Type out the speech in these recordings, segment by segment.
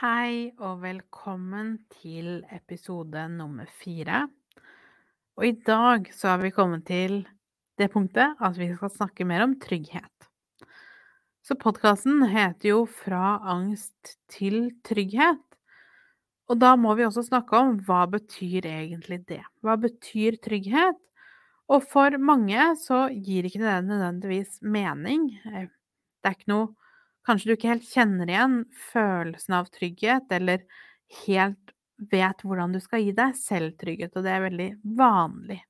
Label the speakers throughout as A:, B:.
A: Hei og velkommen til episode nummer fire. Og i dag så har vi kommet til det punktet at vi skal snakke mer om trygghet. Så podkasten heter jo Fra angst til trygghet. Og da må vi også snakke om hva betyr egentlig det? Hva betyr trygghet? Og for mange så gir ikke det nødvendigvis mening. Det er ikke noe Kanskje du ikke helt kjenner igjen følelsen av trygghet, eller helt vet hvordan du skal gi deg selv trygghet, og det er veldig vanlig.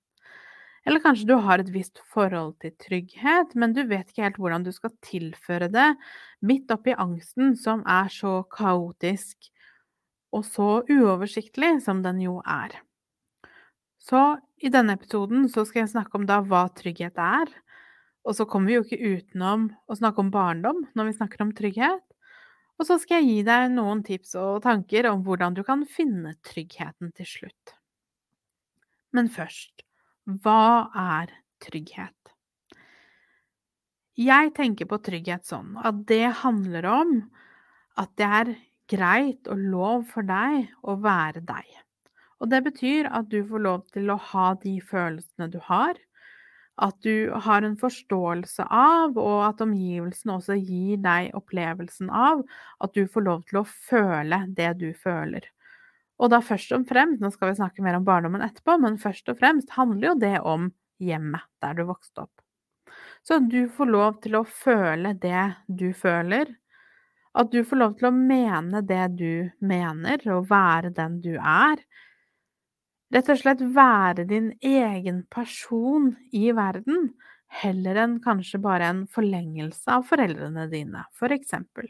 A: Eller kanskje du har et visst forhold til trygghet, men du vet ikke helt hvordan du skal tilføre det midt oppi angsten som er så kaotisk og så uoversiktlig som den jo er. Så i denne episoden så skal jeg snakke om da hva trygghet er, og så kommer vi jo ikke utenom å snakke om barndom når vi snakker om trygghet. Og så skal jeg gi deg noen tips og tanker om hvordan du kan finne tryggheten til slutt. Men først, hva er trygghet? Jeg tenker på trygghet sånn at det handler om at det er greit og lov for deg å være deg. Og det betyr at du får lov til å ha de følelsene du har, at du har en forståelse av, og at omgivelsene også gir deg opplevelsen av at du får lov til å føle det du føler. Og da først og fremst, nå skal vi snakke mer om barndommen etterpå, men først og fremst handler jo det om hjemmet der du vokste opp. Så du får lov til å føle det du føler, at du får lov til å mene det du mener, og være den du er, Rett og slett være din egen person i verden, heller enn kanskje bare en forlengelse av foreldrene dine, for eksempel.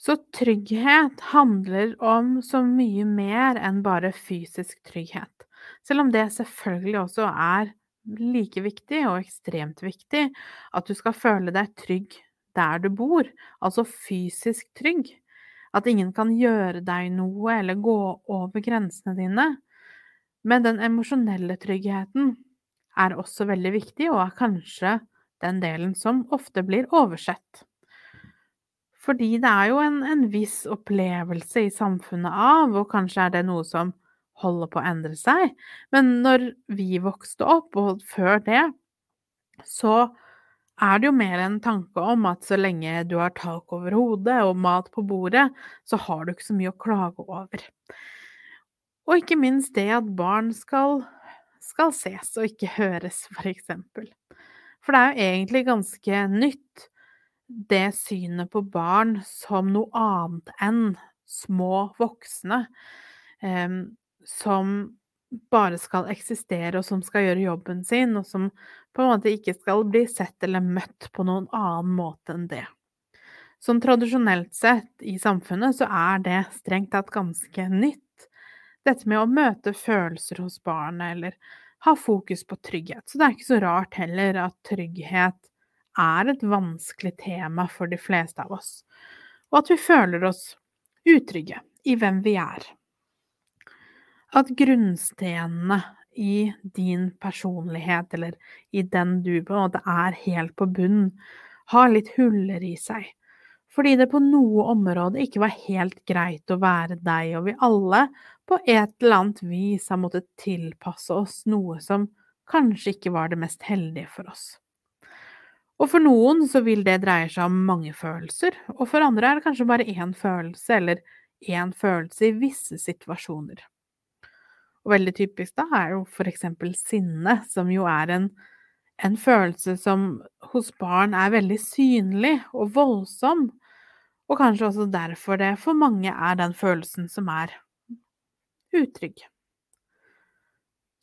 A: Så trygghet handler om så mye mer enn bare fysisk trygghet, selv om det selvfølgelig også er like viktig og ekstremt viktig at du skal føle deg trygg der du bor, altså fysisk trygg at ingen kan gjøre deg noe eller gå over grensene dine. Men den emosjonelle tryggheten er også veldig viktig, og er kanskje den delen som ofte blir oversett. Fordi det er jo en, en viss opplevelse i samfunnet av, og kanskje er det noe som holder på å endre seg, men når vi vokste opp, og før det, så er det jo mer en tanke om at så lenge du har tak over hodet og mat på bordet, så har du ikke så mye å klage over. Og ikke minst det at barn skal, skal ses og ikke høres, for eksempel. For det er jo egentlig ganske nytt, det synet på barn som noe annet enn små voksne, eh, som bare skal eksistere, og som skal gjøre jobben sin, og som på en måte ikke skal bli sett eller møtt på noen annen måte enn det. Sånn tradisjonelt sett i samfunnet så er det strengt tatt ganske nytt, dette med å møte følelser hos barnet eller ha fokus på trygghet. Så det er ikke så rart heller at trygghet er et vanskelig tema for de fleste av oss, og at vi føler oss utrygge i hvem vi er at grunnstenene i din personlighet, eller i den du er, og det er helt på bunnen, har litt huller i seg. Fordi det på noe område ikke var helt greit å være deg, og vi alle på et eller annet vis har måttet tilpasse oss noe som kanskje ikke var det mest heldige for oss. Og for noen så vil det dreie seg om mange følelser, og for andre er det kanskje bare én følelse, eller én følelse i visse situasjoner. Og veldig typisk da er jo eksempel sinne, som jo er en, en følelse som hos barn er veldig synlig og voldsom, og kanskje også derfor det for mange er den følelsen som er utrygg.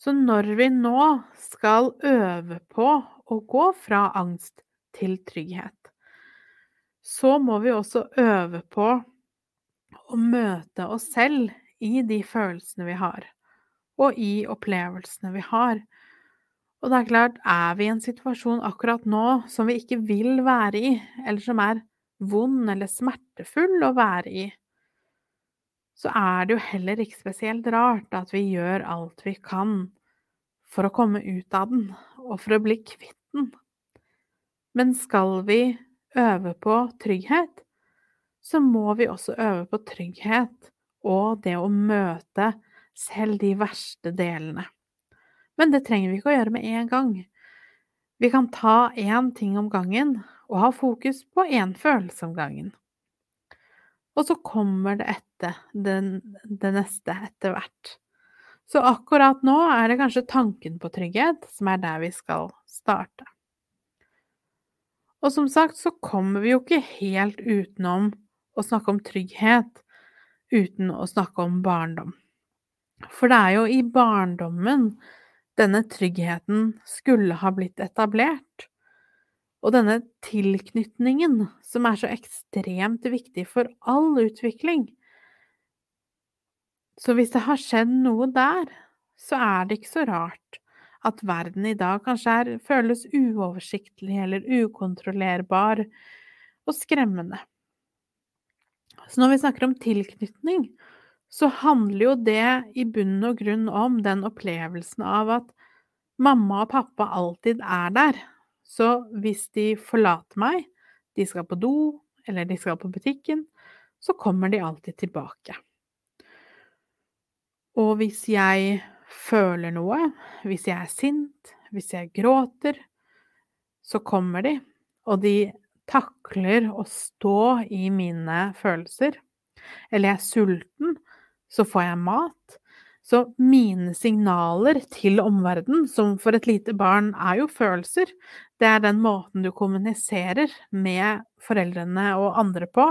A: Så når vi nå skal øve på å gå fra angst til trygghet, så må vi også øve på å møte oss selv i de følelsene vi har, og i opplevelsene vi har. Og det er klart, er vi i en situasjon akkurat nå som vi ikke vil være i, eller som er vond eller smertefull å være i, så er det jo heller ikke spesielt rart at vi gjør alt vi kan for å komme ut av den, og for å bli kvitt den. Men skal vi øve på trygghet, så må vi også øve på trygghet og det å møte selv de verste delene. Men det trenger vi ikke å gjøre med en gang. Vi kan ta én ting om gangen og ha fokus på én følelse om gangen. Og så kommer det etter den, det neste etter hvert. Så akkurat nå er det kanskje tanken på trygghet som er der vi skal starte. Og som sagt så kommer vi jo ikke helt utenom å snakke om trygghet uten å snakke om barndom. For det er jo i barndommen denne tryggheten skulle ha blitt etablert. Og denne tilknytningen som er så ekstremt viktig for all utvikling. Så hvis det har skjedd noe der, så er det ikke så rart at verden i dag kanskje er, føles uoversiktlig eller ukontrollerbar og skremmende. Så når vi snakker om tilknytning, så handler jo det i bunn og grunn om den opplevelsen av at mamma og pappa alltid er der. Så hvis de forlater meg, de skal på do, eller de skal på butikken, så kommer de alltid tilbake. Og hvis jeg føler noe, hvis jeg er sint, hvis jeg gråter, så kommer de, og de takler å stå i mine følelser. Eller jeg er sulten, så får jeg mat. Så mine signaler til omverdenen, som for et lite barn er jo følelser, det er den måten du kommuniserer med foreldrene og andre på.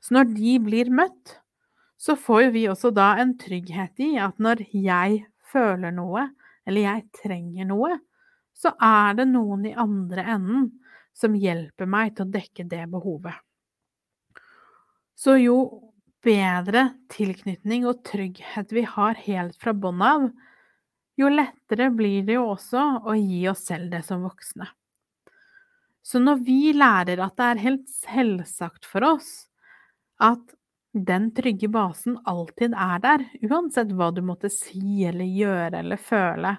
A: Så når de blir møtt, så får jo vi også da en trygghet i at når jeg føler noe, eller jeg trenger noe, så er det noen i andre enden som hjelper meg til å dekke det behovet. Så jo bedre tilknytning og trygghet vi har helt fra bånn av, jo lettere blir det jo også å gi oss selv det som voksne. Så når vi lærer at det er helt selvsagt for oss at den trygge basen alltid er der, uansett hva du måtte si eller gjøre eller føle,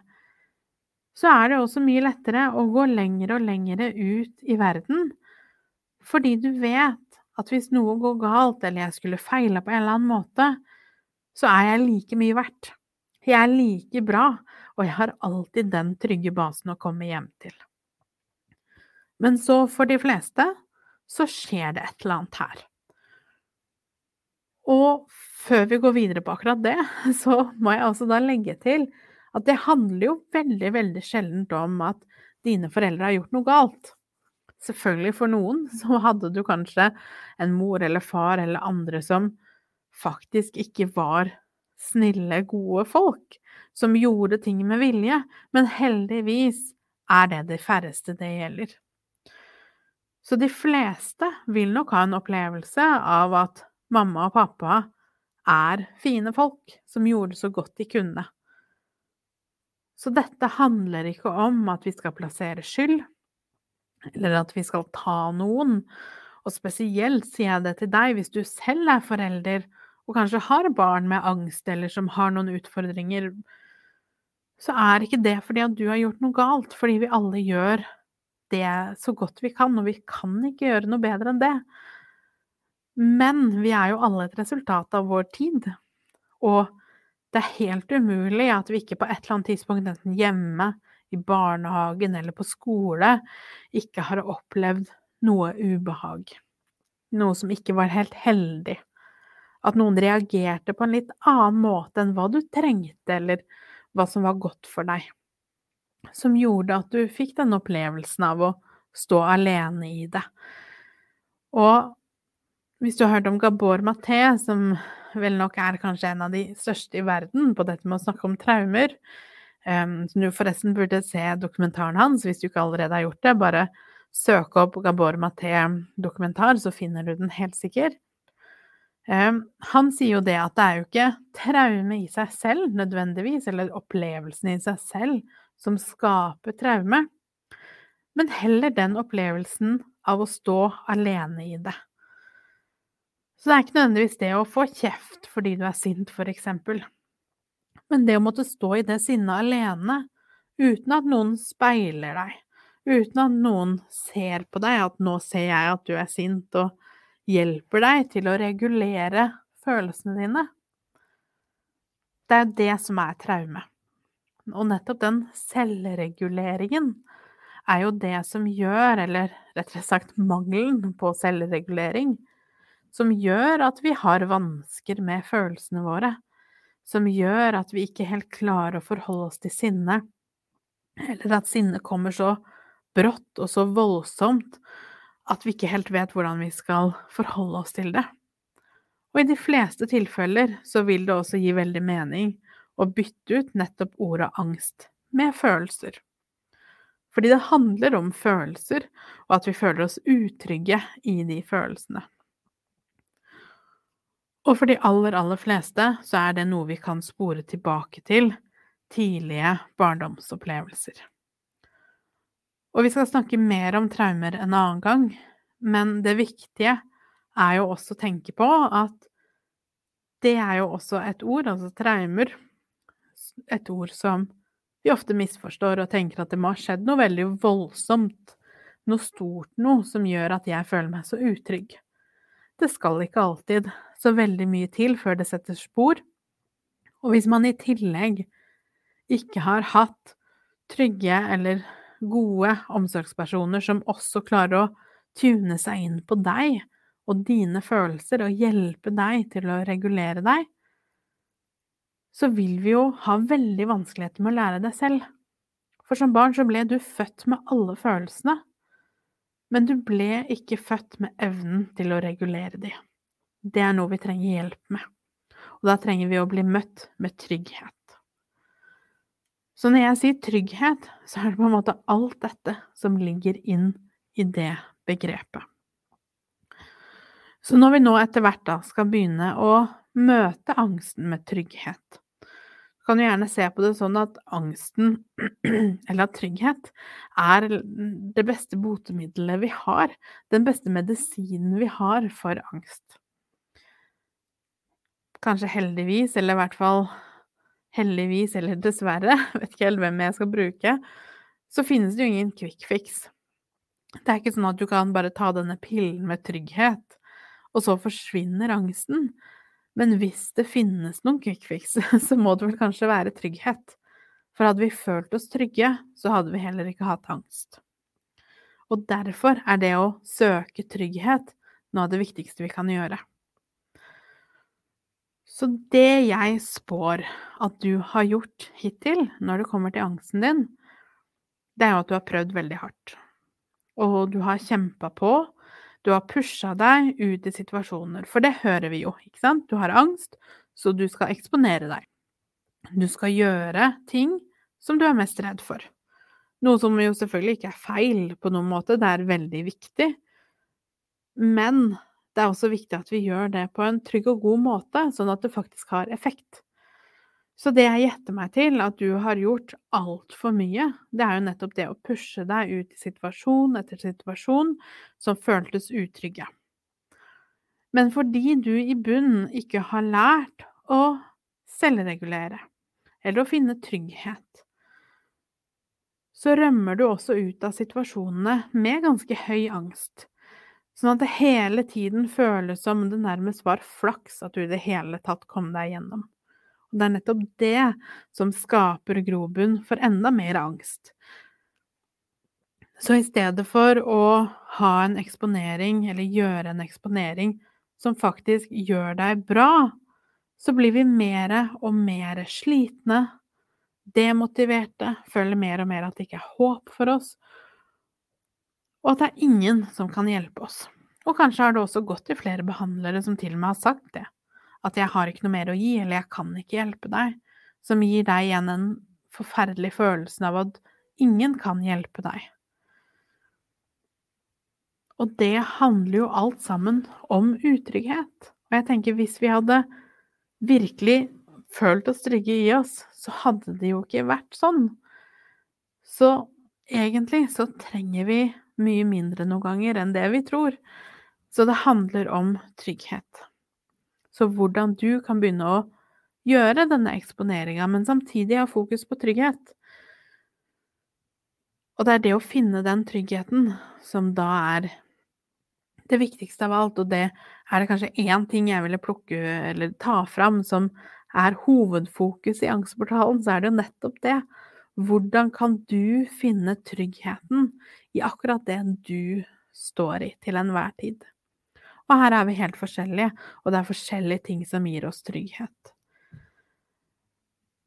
A: så er det også mye lettere å gå lenger og lenger ut i verden, fordi du vet at hvis noe går galt, eller jeg skulle feile på en eller annen måte, så er jeg like mye verdt. Jeg er like bra, og jeg har alltid den trygge basen å komme hjem til. Men så, for de fleste, så skjer det et eller annet her. Og før vi går videre på akkurat det, så må jeg altså da legge til at det handler jo veldig, veldig sjeldent om at dine foreldre har gjort noe galt. Selvfølgelig, for noen så hadde du kanskje en mor eller far eller andre som faktisk ikke var snille, gode folk, som gjorde ting med vilje, men heldigvis er det de færreste det gjelder. Så de fleste vil nok ha en opplevelse av at mamma og pappa er fine folk som gjorde så godt de kunne. Så dette handler ikke om at vi skal plassere skyld, eller at vi skal ta noen. Og spesielt sier jeg det til deg hvis du selv er forelder og kanskje har barn med angst eller som har noen utfordringer, så er ikke det fordi at du har gjort noe galt, fordi vi alle gjør det så godt vi kan, og vi kan ikke gjøre noe bedre enn det. Men vi er jo alle et resultat av vår tid, og det er helt umulig at vi ikke på et eller annet tidspunkt, enten hjemme i barnehagen eller på skole ikke har opplevd noe ubehag. Noe som ikke var helt heldig. At noen reagerte på en litt annen måte enn hva du trengte, eller hva som var godt for deg. Som gjorde at du fikk den opplevelsen av å stå alene i det. Og hvis du har hørt om Gabor Maté, som vel nok er kanskje en av de største i verden på dette med å snakke om traumer, Um, som du forresten burde se dokumentaren hans hvis du ikke allerede har gjort det. Bare søk opp Gabor Maté dokumentar, så finner du den helt sikker. Um, han sier jo det at det er jo ikke traume i seg selv nødvendigvis, eller opplevelsen i seg selv, som skaper traume, men heller den opplevelsen av å stå alene i det. Så det er ikke nødvendigvis det å få kjeft fordi du er sint, for eksempel, men det å måtte stå i det sinnet alene, uten at noen speiler deg, uten at noen ser på deg, at 'nå ser jeg at du er sint', og hjelper deg til å regulere følelsene dine. Det er det som er traume. Og nettopp den selvreguleringen er jo det som gjør, eller rettere sagt mangelen på selvregulering, som gjør at vi har vansker med følelsene våre, som gjør at vi ikke helt klarer å forholde oss til sinne, eller at sinnet kommer så brått og så voldsomt at vi ikke helt vet hvordan vi skal forholde oss til det. Og i de fleste tilfeller så vil det også gi veldig mening å bytte ut nettopp ordet angst med følelser. Fordi det handler om følelser, og at vi føler oss utrygge i de følelsene. Og for de aller, aller fleste så er det noe vi kan spore tilbake til tidlige barndomsopplevelser. Og vi skal snakke mer om traumer en annen gang, men det viktige er jo også å tenke på at det er jo også et ord, altså traumer, et ord som vi ofte misforstår og tenker at det må ha skjedd noe veldig voldsomt, noe stort noe, som gjør at jeg føler meg så utrygg. Det skal ikke alltid så veldig mye til før det setter spor, og hvis man i tillegg ikke har hatt trygge eller gode omsorgspersoner som også klarer å tune seg inn på deg og dine følelser og hjelpe deg til å regulere deg, så vil vi jo ha veldig vanskeligheter med å lære deg selv. For som barn så ble du født med alle følelsene, men du ble ikke født med evnen til å regulere de. Det er noe vi trenger hjelp med, og da trenger vi å bli møtt med trygghet. Så når jeg sier trygghet, så er det på en måte alt dette som ligger inn i det begrepet. Så når vi nå etter hvert da skal begynne å møte angsten med trygghet, kan du gjerne se på det sånn at angsten, eller at trygghet, er det beste botemiddelet vi har, den beste medisinen vi har for angst. Kanskje heldigvis, eller i hvert fall heldigvis eller dessverre, vet ikke helt hvem jeg skal bruke, så finnes det jo ingen quick fix. Det er ikke sånn at du kan bare ta denne pillen med trygghet, og så forsvinner angsten. Men hvis det finnes noen quick fix, så må det vel kanskje være trygghet. For hadde vi følt oss trygge, så hadde vi heller ikke hatt angst. Og derfor er det å søke trygghet noe av det viktigste vi kan gjøre. Så det jeg spår at du har gjort hittil når det kommer til angsten din, det er jo at du har prøvd veldig hardt. Og du har kjempa på. Du har pusha deg ut i situasjoner, for det hører vi jo, ikke sant? Du har angst, så du skal eksponere deg. Du skal gjøre ting som du er mest redd for. Noe som jo selvfølgelig ikke er feil på noen måte, det er veldig viktig. Men det er også viktig at vi gjør det på en trygg og god måte, sånn at det faktisk har effekt. Så det jeg gjetter meg til at du har gjort altfor mye, det er jo nettopp det å pushe deg ut i situasjon etter situasjon som føltes utrygge. Men fordi du i bunnen ikke har lært å selvregulere, eller å finne trygghet, så rømmer du også ut av situasjonene med ganske høy angst Sånn at det hele tiden føles som det nærmest var flaks at du i det hele tatt kom deg gjennom. Det er nettopp det som skaper grobunn for enda mer angst. Så i stedet for å ha en eksponering, eller gjøre en eksponering som faktisk gjør deg bra, så blir vi mer og mer slitne, demotiverte, føler mer og mer at det ikke er håp for oss, og at det er ingen som kan hjelpe oss. Og kanskje har det også gått til flere behandlere som til og med har sagt det, at jeg har ikke noe mer å gi, eller jeg kan ikke hjelpe deg, som gir deg igjen en forferdelig følelse av at ingen kan hjelpe deg. Og det handler jo alt sammen om utrygghet. Og jeg tenker hvis vi hadde virkelig følt oss trygge i oss, så hadde det jo ikke vært sånn. Så egentlig så trenger vi mye mindre noen ganger enn det vi tror. Så det handler om trygghet. Så hvordan du kan begynne å gjøre denne eksponeringa, men samtidig ha fokus på trygghet. Og det er det å finne den tryggheten som da er det viktigste av alt, og det er det kanskje én ting jeg ville plukke eller ta fram som er hovedfokus i Angstportalen, så er det jo nettopp det. Hvordan kan du finne tryggheten i akkurat det du står i til enhver tid? Og her er vi helt forskjellige, og det er forskjellige ting som gir oss trygghet.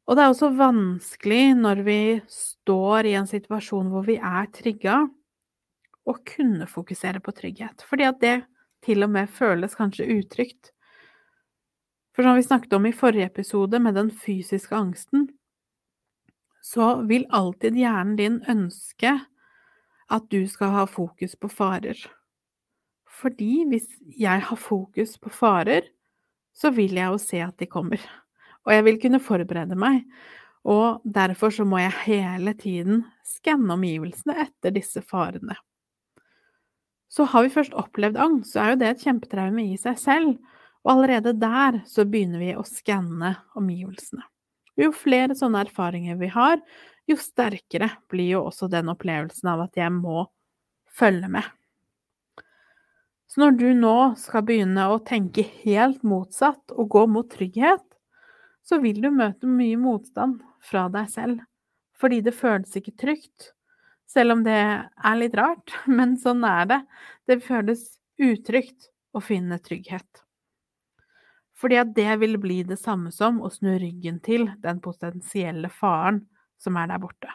A: Og det er også vanskelig når vi står i en situasjon hvor vi er trygga, å kunne fokusere på trygghet, fordi at det til og med føles kanskje utrygt. For som vi snakket om i forrige episode med den fysiske angsten, så vil alltid hjernen din ønske at du skal ha fokus på farer. Fordi hvis jeg har fokus på farer, så vil jeg jo se at de kommer og jeg vil kunne forberede meg. Og derfor så må jeg hele tiden skanne omgivelsene etter disse farene. Så har vi først opplevd angst, så er jo det et kjempetraume i seg selv, og allerede der så begynner vi å skanne omgivelsene. Jo flere sånne erfaringer vi har, jo sterkere blir jo også den opplevelsen av at jeg må følge med. Så når du nå skal begynne å tenke helt motsatt og gå mot trygghet, så vil du møte mye motstand fra deg selv, fordi det føles ikke trygt. Selv om det er litt rart, men sånn er det. Det føles utrygt å finne trygghet. Fordi at det vil bli det samme som å snu ryggen til den potensielle faren som er der borte.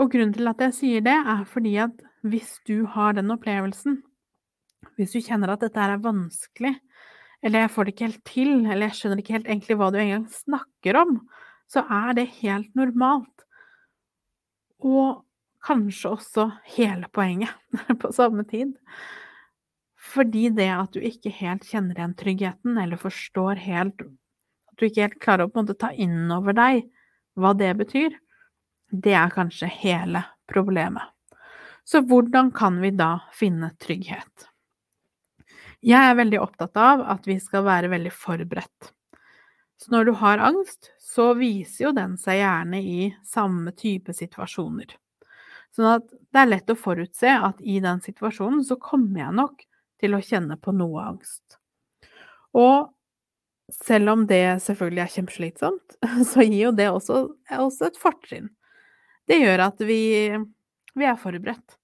A: Og grunnen til at jeg sier det, er fordi at hvis du har den opplevelsen, hvis du kjenner at dette er vanskelig, eller jeg får det ikke helt til, eller jeg skjønner ikke helt egentlig hva du engang snakker om, så er det helt normalt. Og kanskje også hele poenget på samme tid. Fordi det at du ikke helt kjenner igjen tryggheten, eller forstår helt At du ikke helt klarer å ta inn over deg hva det betyr, det er kanskje hele problemet. Så hvordan kan vi da finne trygghet? Jeg er veldig opptatt av at vi skal være veldig forberedt. Så når du har angst, så viser jo den seg gjerne i samme type situasjoner. Sånn at det er lett å forutse at i den situasjonen så kommer jeg nok til å kjenne på noe angst. Og selv om det selvfølgelig er kjempeslitsomt, så gir jo det også, også et fortrinn. Det gjør at vi, vi er forberedt.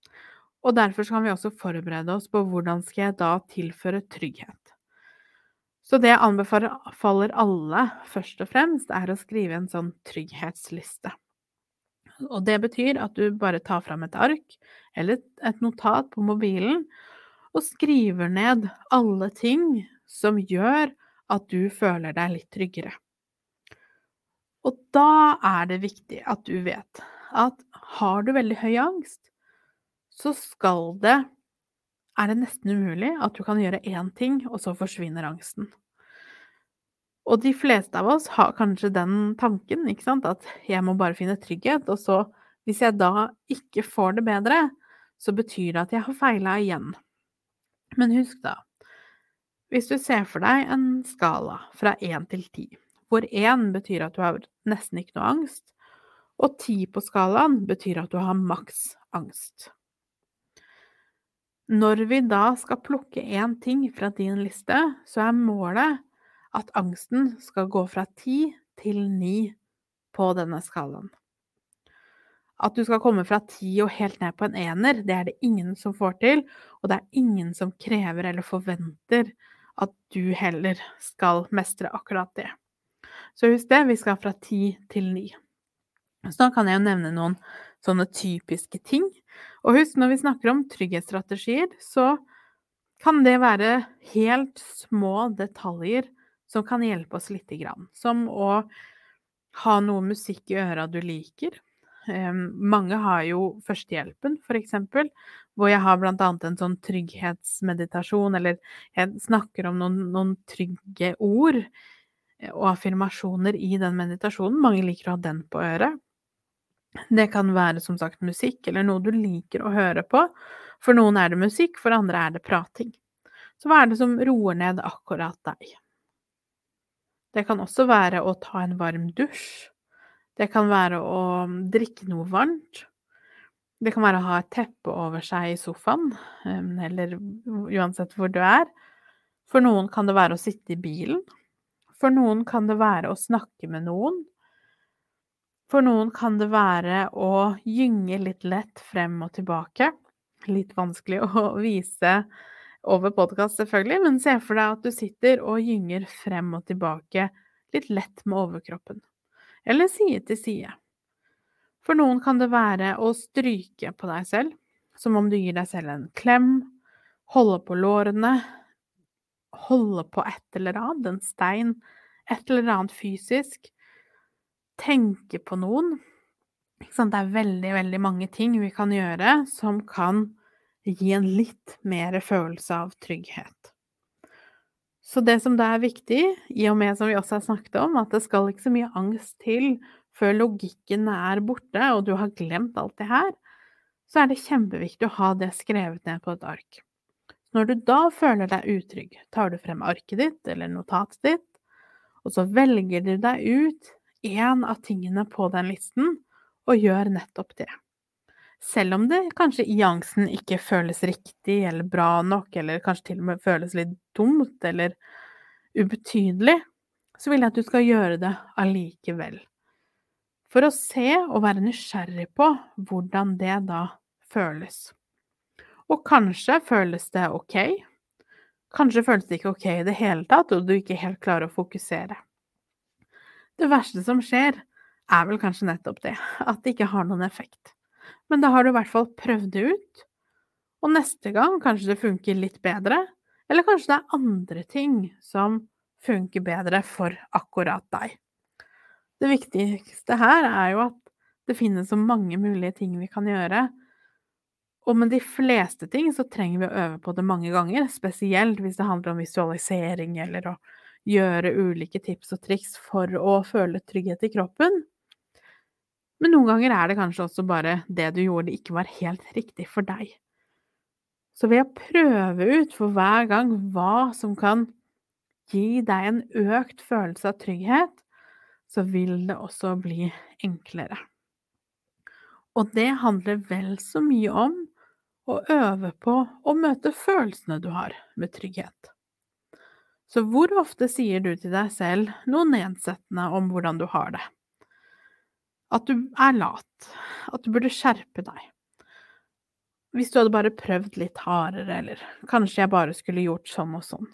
A: Og derfor kan vi også forberede oss på hvordan skal jeg da tilføre trygghet. Så det jeg anbefaler alle først og fremst, er å skrive en sånn trygghetsliste. Og det betyr at du bare tar fram et ark eller et notat på mobilen og skriver ned alle ting som gjør at du føler deg litt tryggere. Og da er det viktig at du vet at har du veldig høy angst, så skal det er det nesten umulig at du kan gjøre én ting, og så forsvinner angsten. Og de fleste av oss har kanskje den tanken, ikke sant, at jeg må bare finne trygghet, og så, hvis jeg da ikke får det bedre, så betyr det at jeg har feila igjen. Men husk da, hvis du ser for deg en skala fra én til ti, hvor én betyr at du har nesten ikke noe angst, og ti på skalaen betyr at du har maks angst. Når vi da skal plukke én ting fra din liste, så er målet at angsten skal gå fra ti til ni på denne skalaen. At du skal komme fra ti og helt ned på en ener, det er det ingen som får til, og det er ingen som krever eller forventer at du heller skal mestre akkurat det. Så husk det, vi skal fra ti til ni. Så da kan jeg jo nevne noen sånne typiske ting. Og husk, når vi snakker om trygghetsstrategier, så kan det være helt små detaljer som kan hjelpe oss lite grann. Som å ha noe musikk i øra du liker. mange har jo førstehjelpen, for eksempel, hvor jeg har blant annet en sånn trygghetsmeditasjon, eller jeg snakker om noen, noen trygge ord og affirmasjoner i den meditasjonen. Mange liker å ha den på øret. Det kan være som sagt musikk, eller noe du liker å høre på. For noen er det musikk, for andre er det prating. Så hva er det som roer ned akkurat deg? Det kan også være å ta en varm dusj. Det kan være å drikke noe varmt. Det kan være å ha et teppe over seg i sofaen, eller uansett hvor du er. For noen kan det være å sitte i bilen. For noen kan det være å snakke med noen. For noen kan det være å gynge litt lett frem og tilbake. Litt vanskelig å vise over podkast, selvfølgelig, men se for deg at du sitter og gynger frem og tilbake litt lett med overkroppen, eller side til side. For noen kan det være å stryke på deg selv, som om du gir deg selv en klem, holde på lårene, holde på et eller annet, en stein, et eller annet fysisk, tenke på noen. Det er veldig, veldig mange ting vi kan gjøre som kan gi en litt mer følelse av trygghet. Så det som da er viktig, i og med som vi også har snakket om, at det skal ikke så mye angst til før logikken er borte og du har glemt alt det her, så er det kjempeviktig å ha det skrevet ned på et ark. Når du da føler deg utrygg, tar du frem arket ditt eller notatet ditt, og så velger du deg ut én av tingene på den listen og gjør nettopp det. Selv om det kanskje i angsten ikke føles riktig eller bra nok, eller kanskje til og med føles litt dumt eller ubetydelig, så vil jeg at du skal gjøre det allikevel. For å se og være nysgjerrig på hvordan det da føles. Og kanskje føles det ok. Kanskje føles det ikke ok i det hele tatt, og du ikke helt klarer å fokusere. Det verste som skjer, er vel kanskje nettopp det, at det ikke har noen effekt. Men da har du i hvert fall prøvd det ut, og neste gang kanskje det funker litt bedre, eller kanskje det er andre ting som funker bedre for akkurat deg. Det viktigste her er jo at det finnes så mange mulige ting vi kan gjøre, og med de fleste ting så trenger vi å øve på det mange ganger, spesielt hvis det handler om visualisering eller å gjøre ulike tips og triks for å føle trygghet i kroppen. Men noen ganger er det kanskje også bare det du gjorde, ikke var helt riktig for deg. Så ved å prøve ut for hver gang hva som kan gi deg en økt følelse av trygghet, så vil det også bli enklere. Og det handler vel så mye om å øve på å møte følelsene du har med trygghet. Så hvor ofte sier du til deg selv noe nedsettende om hvordan du har det? At du er lat. At du burde skjerpe deg. Hvis du hadde bare prøvd litt hardere, eller kanskje jeg bare skulle gjort sånn og sånn.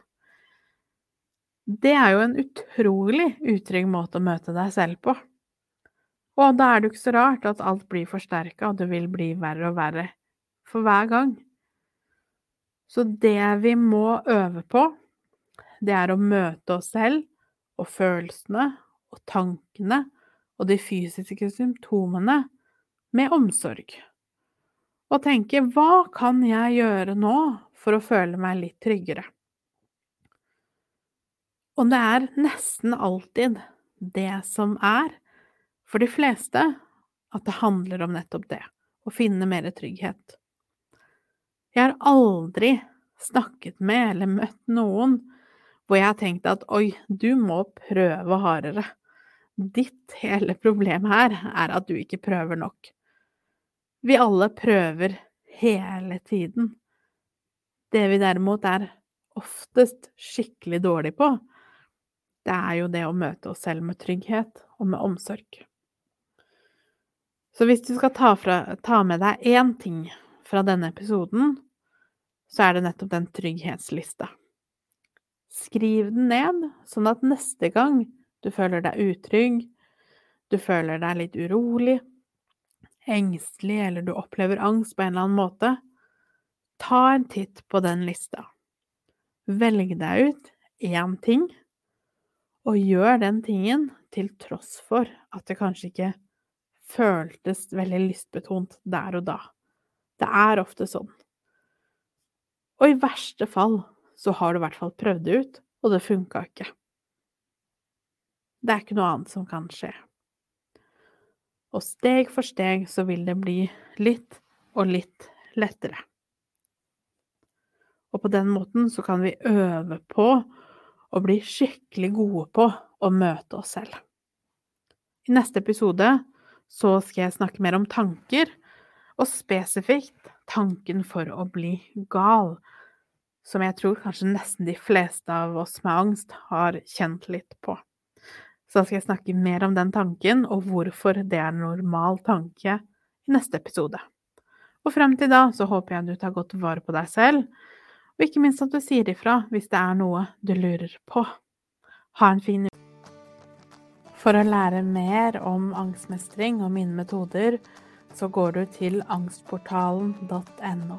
A: Det er jo en utrolig utrygg måte å møte deg selv på. Og da er det jo ikke så rart at alt blir forsterka, og det vil bli verre og verre for hver gang. Så det vi må øve på, det er å møte oss selv og følelsene og tankene og de fysiske symptomene med omsorg. Og tenke hva kan jeg gjøre nå for å føle meg litt tryggere? Og det er nesten alltid det som er, for de fleste, at det handler om nettopp det, å finne mer trygghet. Jeg har aldri snakket med eller møtt noen hvor jeg har tenkt at oi, du må prøve hardere. Ditt hele problem her er at du ikke prøver nok. Vi alle prøver hele tiden. Det vi derimot er oftest skikkelig dårlig på, det er jo det å møte oss selv med trygghet og med omsorg. Så hvis du skal ta, fra, ta med deg én ting fra denne episoden, så er det nettopp den trygghetslista. Skriv den ned, sånn at neste gang du føler deg utrygg, du føler deg litt urolig, engstelig eller du opplever angst på en eller annen måte, ta en titt på den lista. Velg deg ut én ting, og gjør den tingen til tross for at det kanskje ikke føltes veldig lystbetont der og da. Det er ofte sånn. Og i verste fall så har du i hvert fall prøvd det ut, og det funka ikke. Det er ikke noe annet som kan skje. Og steg for steg så vil det bli litt og litt lettere. Og på den måten så kan vi øve på å bli skikkelig gode på å møte oss selv. I neste episode så skal jeg snakke mer om tanker, og spesifikt tanken for å bli gal, som jeg tror kanskje nesten de fleste av oss med angst har kjent litt på. Så da skal jeg snakke mer om den tanken, og hvorfor det er en normal tanke, i neste episode. Og frem til da så håper jeg du tar godt vare på deg selv, og ikke minst at du sier ifra hvis det er noe du lurer på. Ha en fin uke. For å lære mer om angstmestring og mine metoder, så går du til angstportalen.no.